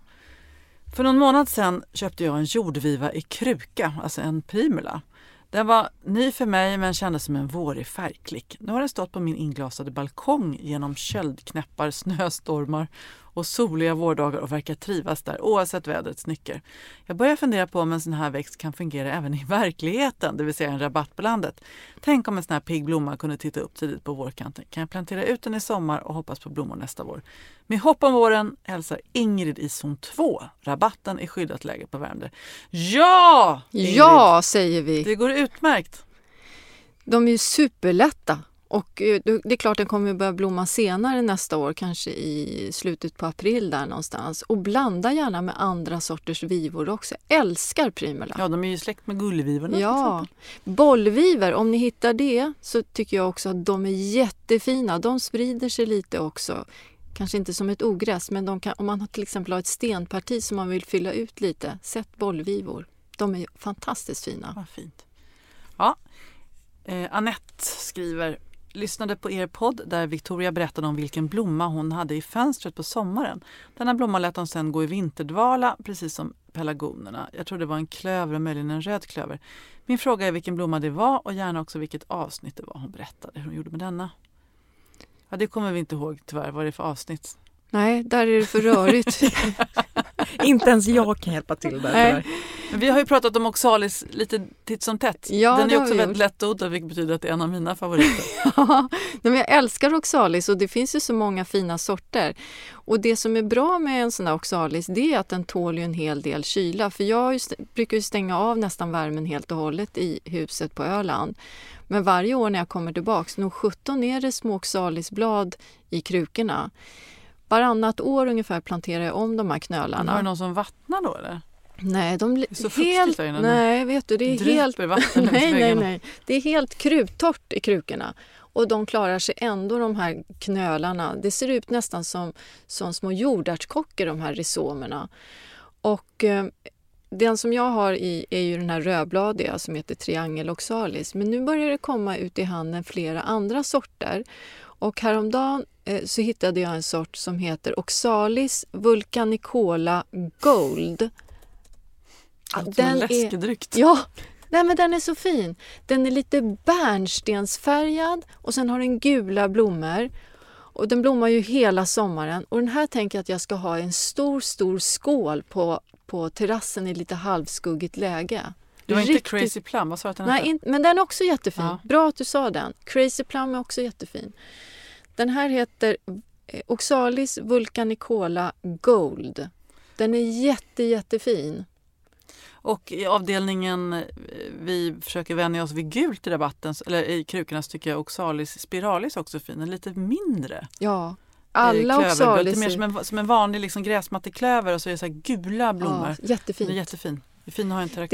För någon månad sedan köpte jag en jordviva i kruka, alltså en primula. Den var ny för mig men kändes som en vårig färgklick. Nu har den stått på min inglasade balkong genom köldknäppar, snöstormar och soliga vårdagar och verkar trivas där oavsett vädrets nycker. Jag börjar fundera på om en sån här växt kan fungera även i verkligheten, det vill säga en rabatt på landet. Tänk om en sån här pigg blomma kunde titta upp tidigt på vårkanten. Kan jag plantera ut den i sommar och hoppas på blommor nästa vår? Med hopp om våren hälsar Ingrid i zon 2. Rabatten är skyddat läge på Värmdö. Ja! Ingrid! Ja, säger vi. Det går utmärkt. De är ju superlätta. Och eh, det är klart den kommer börja blomma senare nästa år, kanske i slutet på april där någonstans. Och blanda gärna med andra sorters vivor också. Jag älskar primula. Ja, de är ju släkt med gullvivorna Ja, bollvivor, om ni hittar det så tycker jag också att de är jättefina. De sprider sig lite också. Kanske inte som ett ogräs, men kan, om man har till exempel har ett stenparti som man vill fylla ut lite, sätt bollvivor. De är fantastiskt fina. Vad fint. Ja. Eh, Annette skriver Lyssnade på er podd där Victoria berättade om vilken blomma hon hade i fönstret på sommaren. Denna blomma lät hon sedan gå i vinterdvala, precis som pelargonerna. Jag tror det var en klöver och möjligen en röd klöver. Min fråga är vilken blomma det var och gärna också vilket avsnitt det var hon berättade hur hon gjorde med denna. Ja, det kommer vi inte ihåg tyvärr, vad det är för avsnitt. Nej, där är det för rörigt. Inte ens jag kan hjälpa till där. Nej. vi har ju pratat om oxalis lite titt som tätt. Ja, Den är också väldigt lättodlad vilket betyder att det är en av mina favoriter. Ja, nej, men jag älskar oxalis och det finns ju så många fina sorter. Och det som är bra med en sån här oxalis det är att den tål ju en hel del kyla. För jag brukar ju stänga av nästan värmen helt och hållet i huset på Öland. Men varje år när jag kommer tillbaks, nog 17 är det små oxalisblad i krukorna. Varannat år ungefär planterar jag om de här knölarna. Har du någon som vattnar då eller? Nej, de Det är så helt... Nej, vet du, det är helt... nej, nej, nej. Det är helt kruttorrt i krukorna. Och de klarar sig ändå, de här knölarna. Det ser ut nästan som, som små jordärtskockor, de här rhizomerna. Och eh, den som jag har i är ju den här rödbladiga som heter Triangel oxalis. Men nu börjar det komma ut i handeln flera andra sorter. Och häromdagen så hittade jag en sort som heter Oxalis vulcanicola gold. Ja, Låter som en läskedryck. Ja, nej, men den är så fin. Den är lite bärnstensfärgad och sen har den gula blommor. Och den blommar ju hela sommaren. Och den här tänker jag att jag ska ha i en stor, stor skål på, på terrassen i lite halvskuggigt läge. Det var inte Riktigt- Crazy Plum, vad sa du att den Nej, hette? in, men den är också jättefin. Ja. Bra att du sa den. Crazy Plum är också jättefin. Den här heter eh, Oxalis vulcanicola Gold. Den är jätte, jättefin. Och i avdelningen eh, vi försöker vänja oss vid gult i rabatten, eller i krukorna så tycker jag Oxalis spiralis också är fin. Den är lite mindre. Ja, alla klöverblad. Oxalis Lite mer som en, som en vanlig liksom gräsmatteklöver och så är det så gula blommor. Ja, Den jättefint. är jättefin. Det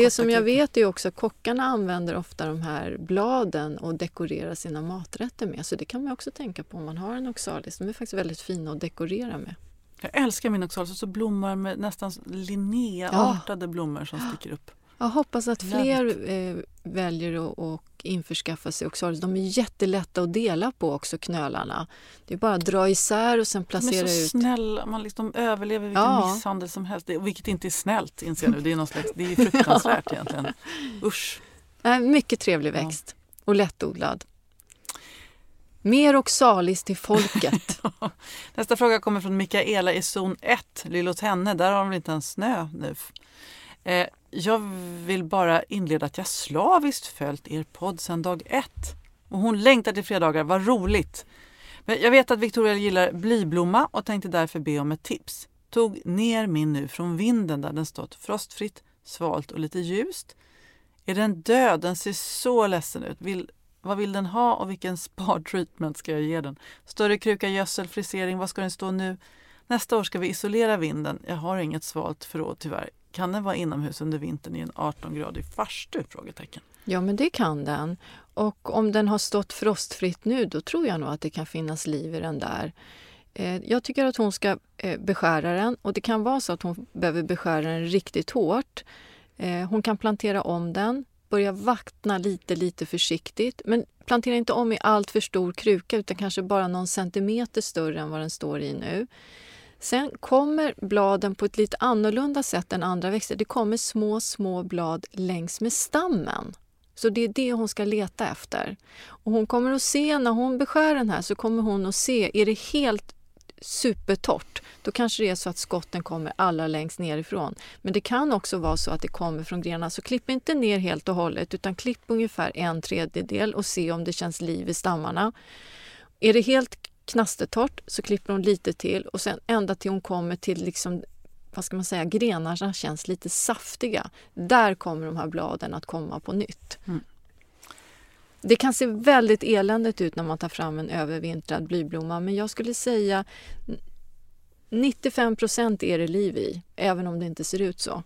Det som jag kruka. vet är också att kockarna använder ofta de här bladen och dekorerar sina maträtter med. Så det kan man också tänka på om man har en oxalis. De är faktiskt väldigt fina att dekorera med. Jag älskar min Oxalis och så blommar med nästan Linnéartade blommor som sticker upp. Jag hoppas att fler eh, väljer att, att införskaffa sig Oxalis. De är jättelätta att dela på också, knölarna. Det är bara att dra isär och sen De är placera så ut. snälla, man liksom överlever vilken Ja. misshandel som helst. Vilket inte är snällt inser jag nu. Det är, någon slags, det är fruktansvärt egentligen. Usch. Nej, mycket trevlig Ja. växt och lättodlad. Mer Oxalis till folket. Nästa fråga kommer från Mikaela i zon 1, Lillåt henne. Där har de inte ens snö nu. Eh, jag vill bara inleda att jag slaviskt följt er podd sedan dag ett. Och hon längtar till fredagar, vad roligt! Men jag vet att Victoria gillar blyblomma och tänkte därför be om ett tips. Tog ner min nu från vinden där den stått frostfritt, svalt och lite ljust. Är den död? Den ser så ledsen ut. Vill, vad vill den ha och vilken spartreatment ska jag ge den? Större kruka, gödsel, frisering, vad ska den stå nu? Nästa år ska vi isolera vinden. Jag har inget svalt förråd tyvärr. Kan den vara inomhus under vintern i en 18-gradig farstu? Frågetecken. Ja, men det kan den. Och om den har stått frostfritt nu, då tror jag nog att det kan finnas liv i den där. Eh, jag tycker att hon ska eh, beskära den och det kan vara så att hon behöver beskära den riktigt hårt. Eh, hon kan plantera om den, börja vattna lite, lite försiktigt. Men plantera inte om i allt för stor kruka utan kanske bara någon centimeter större än vad den står i nu. Sen kommer bladen på ett lite annorlunda sätt än andra växter. Det kommer små, små blad längs med stammen. Så det är det hon ska leta efter. Och hon kommer att se, när hon beskär den här, så kommer hon att se, är det helt supertorrt, då kanske det är så att skotten kommer allra längst nerifrån. Men det kan också vara så att det kommer från grenarna. Så klipp inte ner helt och hållet, utan klipp ungefär en tredjedel och se om det känns liv i stammarna. Är det helt knastertorrt så klipper hon lite till och sen ända till hon kommer till liksom vad ska man säga, grenarna känns lite saftiga. Där kommer de här bladen att komma på nytt. Mm. Det kan se väldigt eländigt ut när man tar fram en övervintrad blyblomma men jag skulle säga 95 procent är det liv i, även om det inte ser ut så.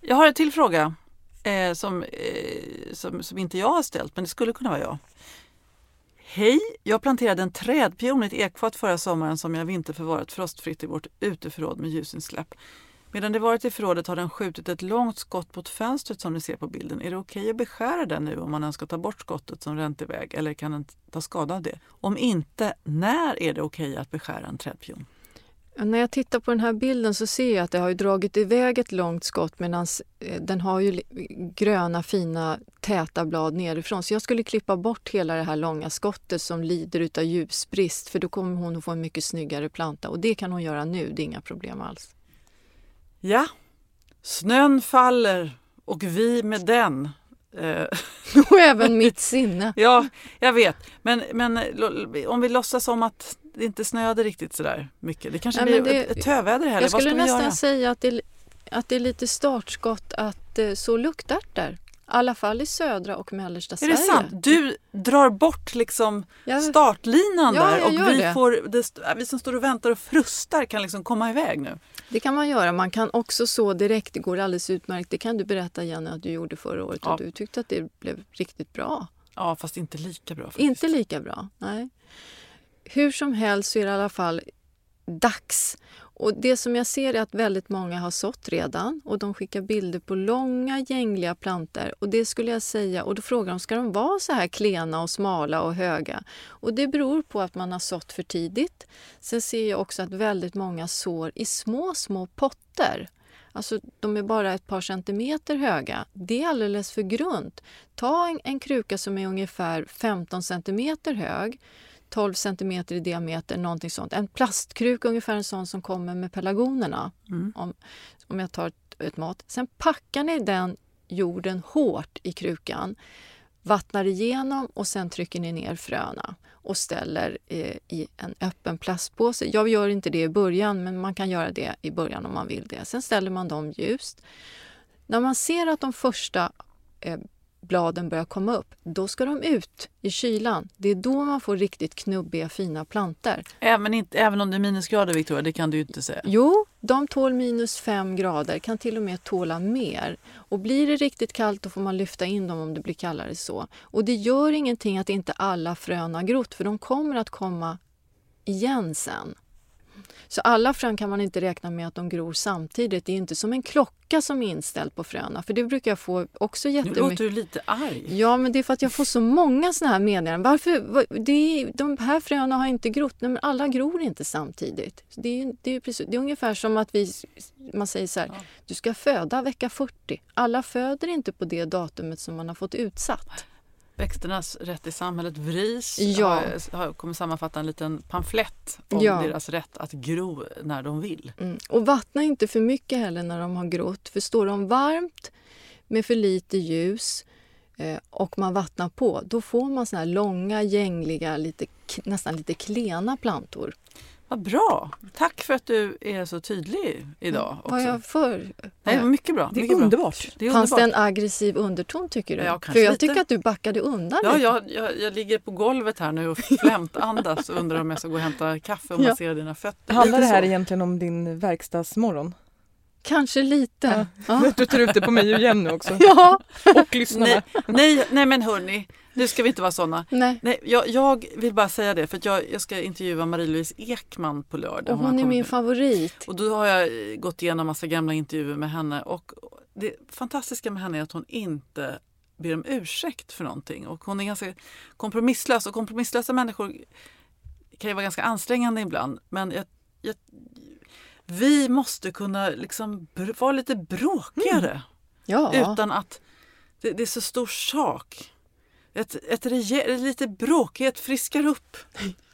Jag har en till fråga eh, som, eh, som, som inte jag har ställt, men det skulle kunna vara jag. Hej! Jag planterade en trädpion i ett ekfat förra sommaren som jag vinterförvarat frostfritt i vårt uteförråd med ljusinsläpp. Medan det varit i förrådet har den skjutit ett långt skott mot fönstret som ni ser på bilden. Är det okej att beskära den nu om man önskar ta bort skottet som ränt iväg eller kan den ta skada av det? Om inte, när är det okej att beskära en trädpion? När jag tittar på den här bilden så ser jag att det har dragit iväg ett långt skott medan den har ju gröna fina täta blad nerifrån. Så jag skulle klippa bort hela det här långa skottet som lider utav ljusbrist för då kommer hon att få en mycket snyggare planta och det kan hon göra nu, det är inga problem alls. Ja, snön faller och vi med den. Eh, Och även mitt sinne. Ja, jag vet. Men, men om vi låtsas som att det inte snöade riktigt sådär mycket. Det kanske Nej, blir det- töväder här. Jag skulle nästan säga att det, att det är lite startskott att eh, så luktärtor. I alla fall i södra och mellersta Är Sverige. det sant? Du drar bort liksom Jag- startlinan Ja, där och vi, det. får, det, st- vi som står och väntar och frustar kan liksom komma iväg nu. Det kan man göra. Man kan också så direkt. Det går alldeles utmärkt. Det kan du berätta Jenny att du gjorde förra året Ja. och du tyckte att det blev riktigt bra. Ja, fast inte lika bra. Faktiskt. Inte lika bra, nej. Hur som helst så är det i alla fall dags. Och det som jag ser är att väldigt många har sått redan och de skickar bilder på långa gängliga plantor. Och det skulle jag säga, och då frågar de, ska de vara så här klena och smala och höga? Och det beror på att man har sått för tidigt. Sen ser jag också att väldigt många sår i små, små potter. Alltså de är bara ett par centimeter höga. Det är alldeles för grunt. Ta en, en kruka som är ungefär 15 centimeter hög 12 centimeter i diameter, någonting sånt. En plastkruka, ungefär en sån som kommer med pelargonerna, Mm. om, om jag tar ett, ett mått. Sen packar ni den jorden hårt i krukan, vattnar igenom och sen trycker ni ner fröna och ställer eh, i en öppen plastpåse. Jag gör inte det i början, men man kan göra det i början om man vill det. Sen ställer man dem ljust. När man ser att de första eh, bladen börjar komma upp, då ska de ut i kylan. Det är då man får riktigt knubbiga fina planter. Även, inte, även om det är minusgrader, Victoria, det kan du inte säga. Jo, de tål minus fem grader, kan till och med tåla mer. Och blir det riktigt kallt då får man lyfta in dem om det blir kallare så. Och det gör ingenting att inte alla frön har grott, för de kommer att komma igen sen. Så alla frön kan man inte räkna med att de gror samtidigt. Det är inte som en klocka som är inställd på fröna. För det brukar jag få också Nu jättemycket. låter du lite arg. Ja, men det är för att jag får så många såna här meddelanden. Varför? Det är, de här fröna har inte grott. Nej, men alla gror inte samtidigt. Det är, det är, precis, det är ungefär som att vi, man säger så här, du ska föda vecka 40. Alla föder inte på det datumet som man har fått utsatt. Växternas rätt i samhället, VRIS, Ja. har, kommer sammanfatta en liten pamflett om Ja. deras rätt att gro när de vill. Mm. Och vattna inte för mycket heller när de har grott. För står de varmt med för lite ljus eh, och man vattnar på, då får man såna här långa, gängliga, lite, nästan lite klena plantor. Vad bra! Tack för att du är så tydlig idag. Också. Vad jag för? Nej, mycket bra. Det är mycket bra. underbart. Det är Fanns det underbart. en aggressiv underton tycker du? Ja, för jag lite. tycker att du backade undan Ja, lite. jag, jag, jag ligger på golvet här nu och flämtandas och undrar om jag ska gå och hämta kaffe och Ja. massera dina fötter. Handlar det här egentligen om din verkstadsmorgon? Kanske lite. Ja. Du tar ut det på mig och Jenny också. ja. Och lyssnarna. Nej, nej, nej men hörni, nu ska vi inte vara såna. Nej. Nej, jag, jag vill bara säga det för att jag, jag ska intervjua Marie-Louise Ekman på lördag. Och har hon är min favorit. Och då har jag gått igenom massa gamla intervjuer med henne och det fantastiska med henne är att hon inte ber om ursäkt för någonting och hon är ganska kompromisslös och kompromisslösa människor kan ju vara ganska ansträngande ibland men jag, jag, vi måste kunna liksom vara lite bråkigare Ja. utan att det, det är så stor sak. Ett, ett rejäl, lite bråkighet friskar upp.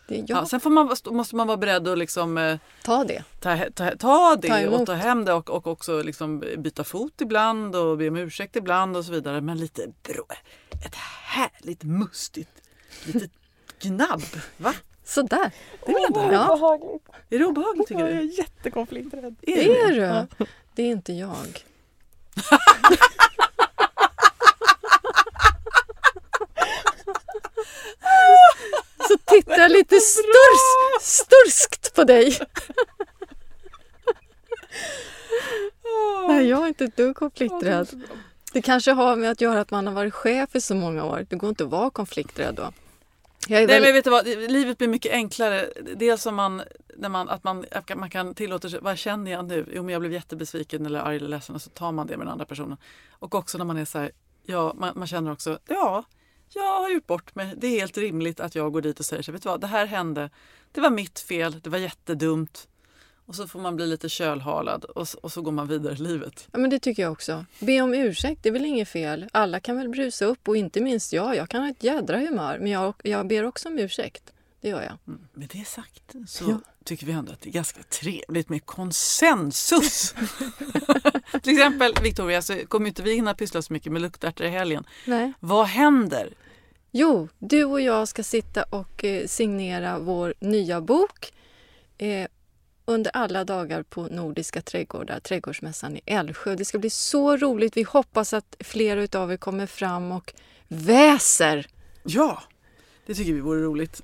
Det, ja. Ja, sen får man, måste man vara beredd att liksom, eh, Ta det. ta, ta, ta det Ta och ta hem det och, och också liksom byta fot ibland och be om ursäkt ibland och så vidare. Men lite brå, ett härligt mustigt litet gnabb. Va? Sådär. Det är inte? Ja. Är det obehagligt tycker Jag är du? jättekonflikträdd. Är det? Är du? Det är inte jag. Så tittar jag lite sturs, sturskt på dig. Nej, jag är inte ett dugg konflikträdd. Det kanske har med att göra att man har varit chef i så många år. Det går inte att vara konflikträdd då. Nej väl... men vet du vad, livet blir mycket enklare. Dels som man, när man, att man, man kan tillåta sig, vad känner jag nu? Jo men jag blev jättebesviken eller arg eller ledsen och så tar man det med den andra personen. Och också när man är så här, ja man, man känner också, ja jag har gjort bort mig. Det är helt rimligt att jag går dit och säger så vet du vad, det här hände. Det var mitt fel, det var jättedumt. Och så får man bli lite kölhalad och, och så går man vidare i livet. Ja, men det tycker jag också. Be om ursäkt, det är väl inget fel. Alla kan väl brusa upp och inte minst jag. Jag kan ha ett jädra humör, men jag, jag ber också om ursäkt. Det gör jag. Mm. Med det sagt så Ja. tycker vi ändå att det är ganska trevligt med konsensus. Till exempel Victoria, så kommer inte vi hinna pyssla så mycket med luktärtor i helgen. Nej. Vad händer? Jo, du och jag ska sitta och eh, signera vår nya bok eh, under alla dagar på Nordiska trädgårdar, Trädgårdsmässan i Älvsjö. Det ska bli så roligt. Vi hoppas att flera av er kommer fram och väser. Ja, det tycker vi vore roligt.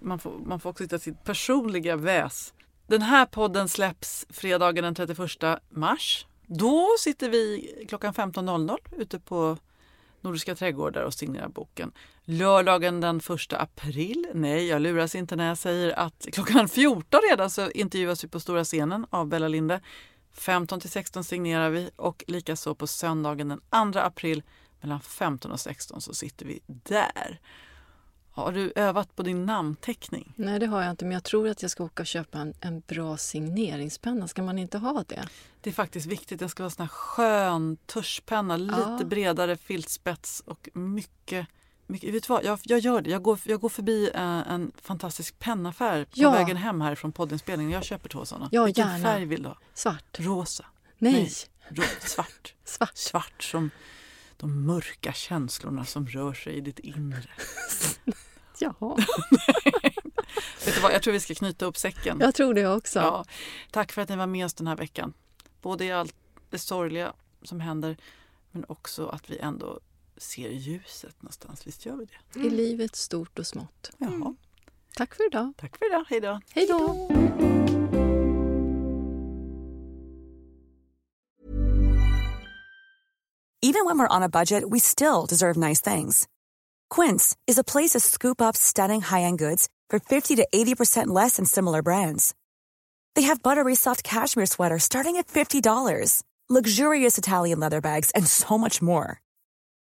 Man får, man får också hitta sitt personliga väs. Den här podden släpps fredagen den 31 mars. Då sitter vi klockan 15.00 ute på Nordiska trädgårdar och signerar boken. Lördagen den 1 april, nej jag luras inte när jag säger att klockan 14 redan så intervjuas vi på stora scenen av Bella Linde. 15 till 16 signerar vi och likaså på söndagen den 2 april mellan 15 och 16 så sitter vi där. Har du övat på din namnteckning? Nej, det har jag inte, men jag tror att jag ska åka och köpa en, en bra signeringspenna. Ska man inte ha det? Det är faktiskt viktigt. Den ska vara sån här skön tuschpenna, lite Ja. bredare filtspets och mycket mycket, vet du vad, jag, jag gör det. Jag går, jag går förbi eh, en fantastisk pennaffär på Ja. vägen hem här från poddinspelningen. Jag köper två såna. Ja, Vilken gärna. färg vill du ha? Svart? Rosa? Nej, Rå, svart. svart. Svart som de mörka känslorna som rör sig i ditt inre. Jaha, Vet du vad, jag tror vi ska knyta upp säcken. jag tror det också. Ja, tack för att ni var med oss den här veckan. Både i allt det sorgliga som händer men också att vi ändå ser ljuset någonstans. Visst gör vi det? I livet stort och smått. Jaha. Tack för idag. Tack för idag. Hej då. Hej då! Even when we're on a budget, we still deserve nice things. Quince is a place to scoop up stunning high-end goods for 50 to 80% less than similar brands. They have buttery soft cashmere sweaters starting at $50, luxurious Italian leather bags, and so much more.